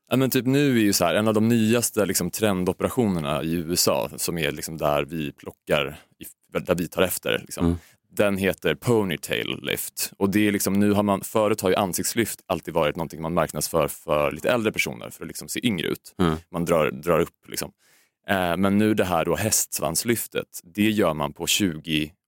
Ja, men typ nu är ju så här, en av de nyaste liksom, trendoperationerna i USA som är liksom där vi plockar, där vi tar efter. Liksom. Mm. Den heter ponytail lift. Och det är liksom, nu har man, förut har ju ansiktslyft alltid varit någonting man marknadsför för lite äldre personer för att liksom se yngre ut. Mm. Man drar, drar upp liksom. Eh, men nu det här då hästsvanslyftet, det gör man på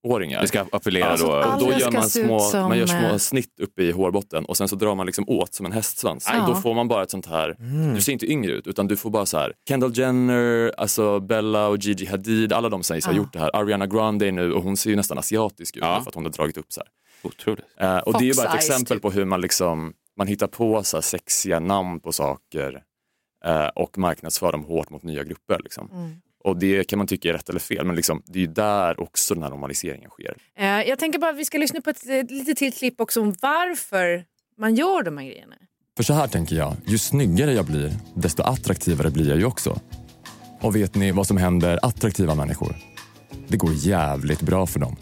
20-åringar. Det ska appellera Ja, då- och då gör man små, som, man gör små snitt uppe i hårbotten och sen så drar man liksom åt som en hästsvans. Ja. Då får man bara ett sånt här, du ser inte yngre ut utan du får bara så här, Kendall Jenner, alltså Bella och Gigi Hadid, alla de sägs ha Ja. gjort det här. Ariana Grande nu och hon ser ju nästan asiatisk ut för att hon har dragit upp så här. Otroligt. Eh, och det är ju bara ett Fox exempel typ. på hur man liksom, man hittar på så här sexiga namn på saker eh, och marknadsför dem hårt mot nya grupper. Liksom. Mm. Och det kan man tycka är rätt eller fel, men liksom, det är ju där också den här normaliseringen sker. Eh, jag tänker bara att vi ska lyssna på ett, ett lite till klipp också om varför man gör de här grejerna. För så här tänker jag, ju snyggare jag blir, desto attraktivare blir jag ju också. Och vet ni vad som händer attraktiva människor? Det går jävligt bra för dem.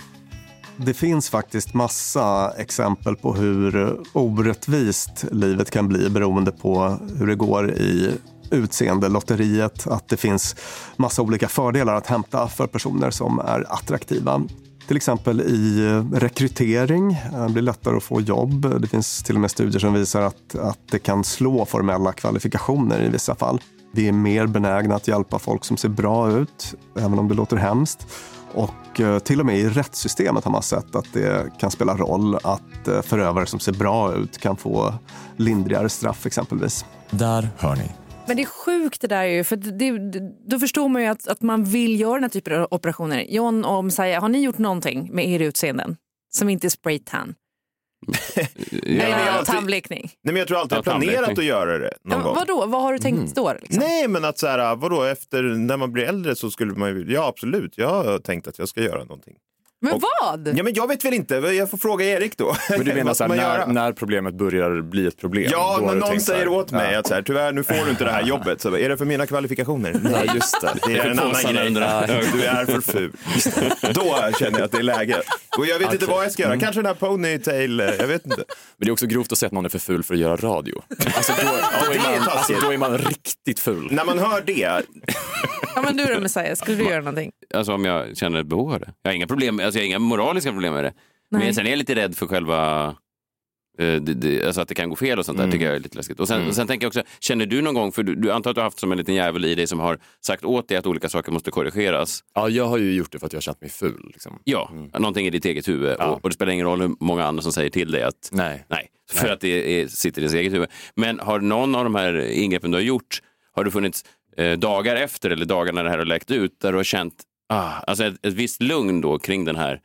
Det finns faktiskt massa exempel på hur orättvist livet kan bli beroende på hur det går i utseendelotteriet. Att det finns massa olika fördelar att hämta för personer som är attraktiva. Till exempel i rekrytering. Det blir lättare att få jobb. Det finns till och med studier som visar att, att det kan slå formella kvalifikationer i vissa fall. Vi är mer benägna att hjälpa folk som ser bra ut, även om det låter hemskt. Och eh, till och med i rättssystemet har man sett att det kan spela roll att eh, förövare som ser bra ut kan få lindrigare straff exempelvis. Där hör ni. Men det är sjukt det där ju, för det, det, då förstår man ju att, att man vill göra den här typen av operationer. John och Messiah, har ni gjort någonting med er utseenden som inte är spraytan? Eller tandblekning? Nej, men jag tror alltid Ja, jag har planerat att göra det någon Ja, gång. vadå, vad har du tänkt Mm. då? Liksom? Nej, men att så här, vadå, efter när man blir äldre så skulle man ju, ja absolut, jag har tänkt att jag ska göra någonting. Men vad? Ja, men jag vet väl inte, jag får fråga Erik då. Men du menar så här, när, när problemet börjar bli ett problem? Ja, när någon så här, säger åt mig ja. att så här, tyvärr nu får du inte det här jobbet. Så, är det för mina kvalifikationer? Nej, just det. Det är en annan grej. Du är för ful. Då känner jag att det är läge. Och jag vet inte Okej. vad jag ska göra. Mm. Kanske den här ponytail, jag vet inte. Men det är också grovt att säga att någon är för ful för att göra radio. Alltså då, då, är, man, alltså, då är man riktigt ful. När man hör det, Ja, men du då Messiah, skulle du göra någonting? Alltså om jag känner ett behov av det. Jag har inga problem, alltså jag har inga moraliska problem med det. Nej. Men sen är jag lite rädd för själva, eh, det, det, alltså att det kan gå fel och sånt där Mm. tycker jag är lite läskigt. Och sen, Mm. och sen tänker jag också, känner du någon gång, för du, du antar att du har haft som en liten jävel i dig som har sagt åt dig att olika saker måste korrigeras. Ja, jag har ju gjort det för att jag har känt mig ful. Liksom. Ja, någonting i ditt eget huvud. Ja. Och, och det spelar ingen roll hur många andra som säger till dig att Nej. nej, för Nej. att det är, sitter i ditt eget huvud. Men har någon av de här ingreppen du har gjort, har du funnits eh, dagar efter eller dagar när det här har läckt ut där du har känt ah, alltså ett, ett visst lugn då kring den här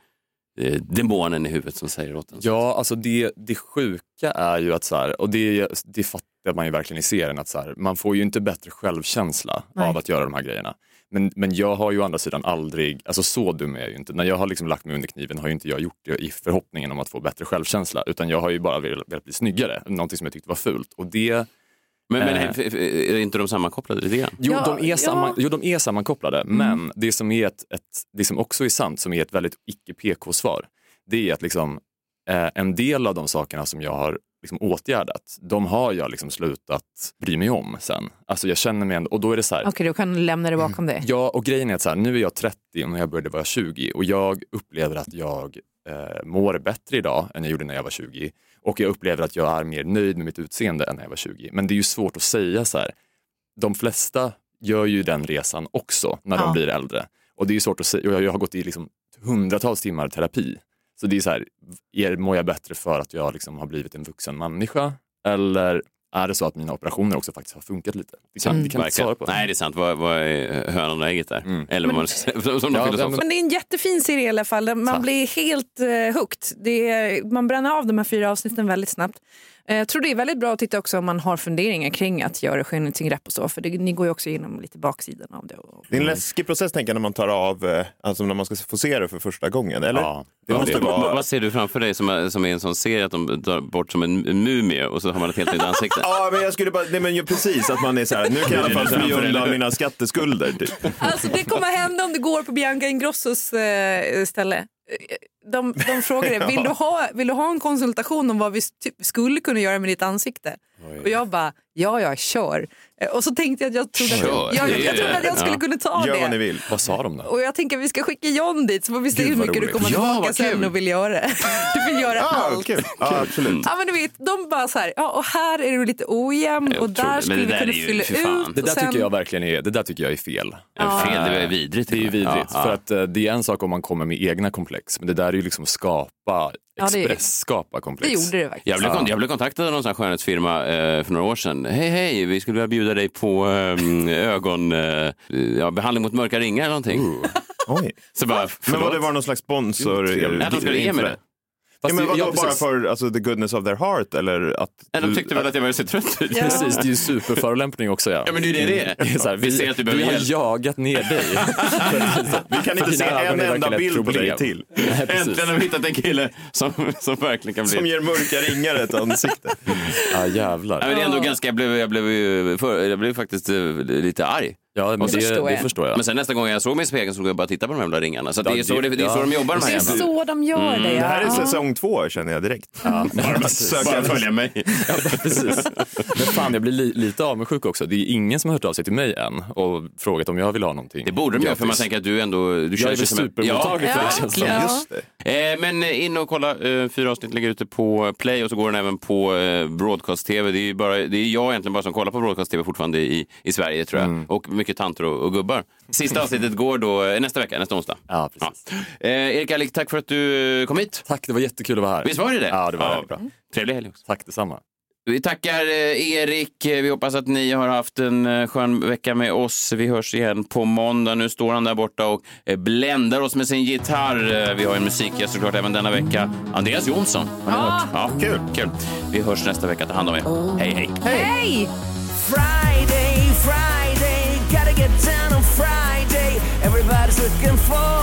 eh, demonen i huvudet som säger åt en? Ja, alltså det, det sjuka är ju att så här, och det, det fattar man ju verkligen i serien, att så här, man får ju inte bättre självkänsla Nej. av att göra de här grejerna. Men, men jag har ju å andra sidan aldrig, alltså så dum är jag ju inte. När jag har liksom lagt mig under kniven har ju inte jag gjort det i förhoppningen om att få bättre självkänsla, utan jag har ju bara velat, velat bli snyggare, någonting som jag tyckte var fult. Och det Men, men Eh. är- inte de sammankopplade lite grann? Jo, Ja, de är samman, ja. jo, de är sammankopplade, men det som, är ett, ett, det som också är sant, som är ett väldigt icke-PK-svar, det är att liksom, eh, en del av de sakerna som jag har liksom åtgärdat, de har jag liksom slutat bry mig om sen. Alltså jag känner mig ändå, och då är det så här, Okej, du kan lämna det bakom dig. Ja, och grejen är att så här, nu är jag 30 och när jag började var jag 20 och jag upplever att jag eh, mår bättre idag än jag gjorde när jag var 20 och jag upplever att jag är mer nöjd med mitt utseende än när jag var 20. Men det är ju svårt att säga så här. De flesta gör ju den resan också när Ja. de blir äldre och det är svårt att säga. Jag, har gått i liksom hundratals timmar terapi. Så det är så här, är, mår jag bättre för att jag liksom har blivit en vuxen människa eller är det så att mina operationer också faktiskt har funkat lite? Det kan, Mm. det kan jag inte svara på. Nej, det är sant. Vad, vad är hönan och ägget där? Eller vad man som Ja, filosofer. Men det är en jättefin serie i alla fall. Man Tack. blir helt uh, hooked. Det är, man bränner av de här fyra avsnitten väldigt snabbt. Eh, Jag tror det är väldigt bra att titta också om man har funderingar kring att göra skönhetsingrepp och så. För det, ni går ju också igenom lite baksidan av det. Och, Det är en läskig process tänker jag när man tar av, eh, alltså när man ska få se det för första gången, eller? Ja, det ja, måste det- Vad- vara... Vad ser du framför dig som, som är en sån serie att de drar bort som en, mumie och så har man ett helt nytt ansikte? Ja, men jag skulle bara, nej men ju precis att man är så här, nu kan jag i alla fall fly undan mina skatteskulder. Typ. Alltså det kommer hända om du går på Bianca Ingrossos eh, ställe. Eh, De, de frågar dig, vill, du ha, vill du ha en konsultation om vad vi typ skulle kunna göra med ditt ansikte? Och jag bara, ja ja, kör. Eh, Och så tänkte jag att jag trodde, Kör. att, jag, jag, jag trodde att jag skulle Ja. kunna ta Gör vad ni det. vill. Vad sa de då? Och jag tänker att vi ska skicka John dit så får vi se hur mycket du roligt. kommer Ja, tillbaka sen kul. och vill göra. Du vill göra Ja, allt. kul. Ja, absolut. Ja men du vet, de bara så här, ja och här är du lite ojämn Det och där skulle vi det kunna fylla ut. Det där sen- tycker jag verkligen är, det där tycker jag är fel. Ja, fel, det är vidrigt. Det är vidrigt. Ja. För att eh, det är en sak om man kommer med egna komplex, men det där är ju liksom skapa, det express skapa komplex. Det gjorde det faktiskt. Jag blev, kon- jag blev kontaktad av någon sån här skönhetsfirma eh, för några år sedan. Hej, hej, vi skulle vilja bjuda dig på eh, ögon, eh, ja, behandling mot mörka ringar eller någonting. Oj. Så bara, Men vad det var någon slags sponsor? Ja, de skulle ge mig det. Ja, Fast men det- vadå, ja, bara för alltså, the goodness of their heart? Eller att Nej, de du- tyckte väl att jag var så trött ut. Ja. Precis, det är ju superförolämpning också. Ja, Ja, men det är det det är. Det är så här, Vi vi, ser att du vi behöver har hjälp. jagat ner dig. Vi kan inte se en enda bild på dig till. Nej. Äntligen har vi hittat en kille som, som verkligen kan bli... Som ger mörka ringar ett ansikte. Ja, jävlar. Ja, men det är ändå ganska, jag blev, jag blev, för, jag blev faktiskt eh, lite arg. Ja, men Och det, förstår det jag. förstår jag. Men sen nästa gång jag såg mig i spegeln så såg jag bara titta på de här jävla ringarna. Så Ja, det, är så, det, det- det är så ja. de jobbar de här Det är så de gör det. Det här är ja. säsong två känner jag direkt. Ja, Bara söka Bara följa mig. Ja, precis. Men fan, jag blir li, lite avundsjuk också. Det är ingen som har hört av sig till mig än och frågat om jag vill ha någonting. Det borde de göra för man tänker att du ändå... Du Jag är väl supermottaglig för Ja, det ja. Just det. Eh, men in och kolla, eh, fyra avsnitt ligger ute på Play och så går den även på eh, Broadcast-TV. Det är, ju bara, det är jag egentligen bara som kollar på Broadcast-TV fortfarande i, i Sverige tror jag. Mm. Och mycket tanter och, och gubbar. Sista avsnittet går då nästa vecka, nästa onsdag. Ja, precis. Eh, Erik Allik, tack för att du kom hit. Tack, det var jättekul att vara här. Visst var det det? Ja, det var väldigt bra. Trevlig helg också. Tack detsamma. Vi tackar eh, Erik. Vi hoppas att ni har haft en eh, skön vecka med oss. Vi hörs igen på måndag. Nu står han där borta och eh, bländar oss med sin gitarr. Vi har en musikgäst såklart även denna vecka. Andreas Jonsson. Har ni hört? Ja, kul. kul. Vi hörs nästa vecka. Ta hand om er. Hej, hej. Hej! Friday, Friday, gotta get down on Friday. Everybody's looking forward